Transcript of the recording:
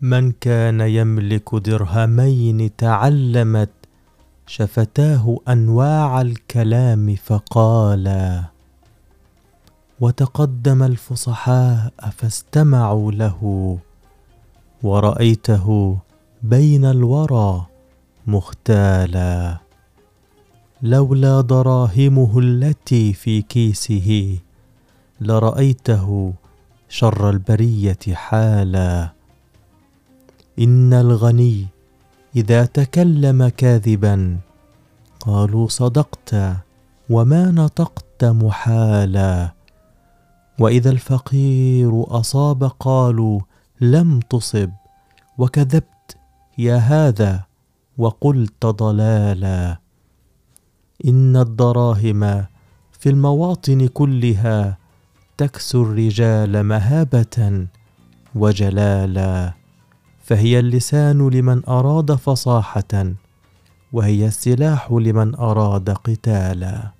من كان يملك درهمين تعلمت شفتاه أنواع الكلام فقالا وتقدم الفصحاء فاستمعوا له ورأيته بين الورى مختالا. لولا دراهمه التي في كيسه لرأيته شر البرية حالا. إن الغني إذا تكلم كاذبا قالوا صدقت وما نطقت محالا وإذا الفقير أصاب قالوا لم تصب وكذبت يا هذا وقلت ضلالا إن الدراهم في المواطن كلها تكسو الرجال مهابة وجلالا فهي اللسان لمن أراد فصاحة وهي السلاح لمن أراد قتالا.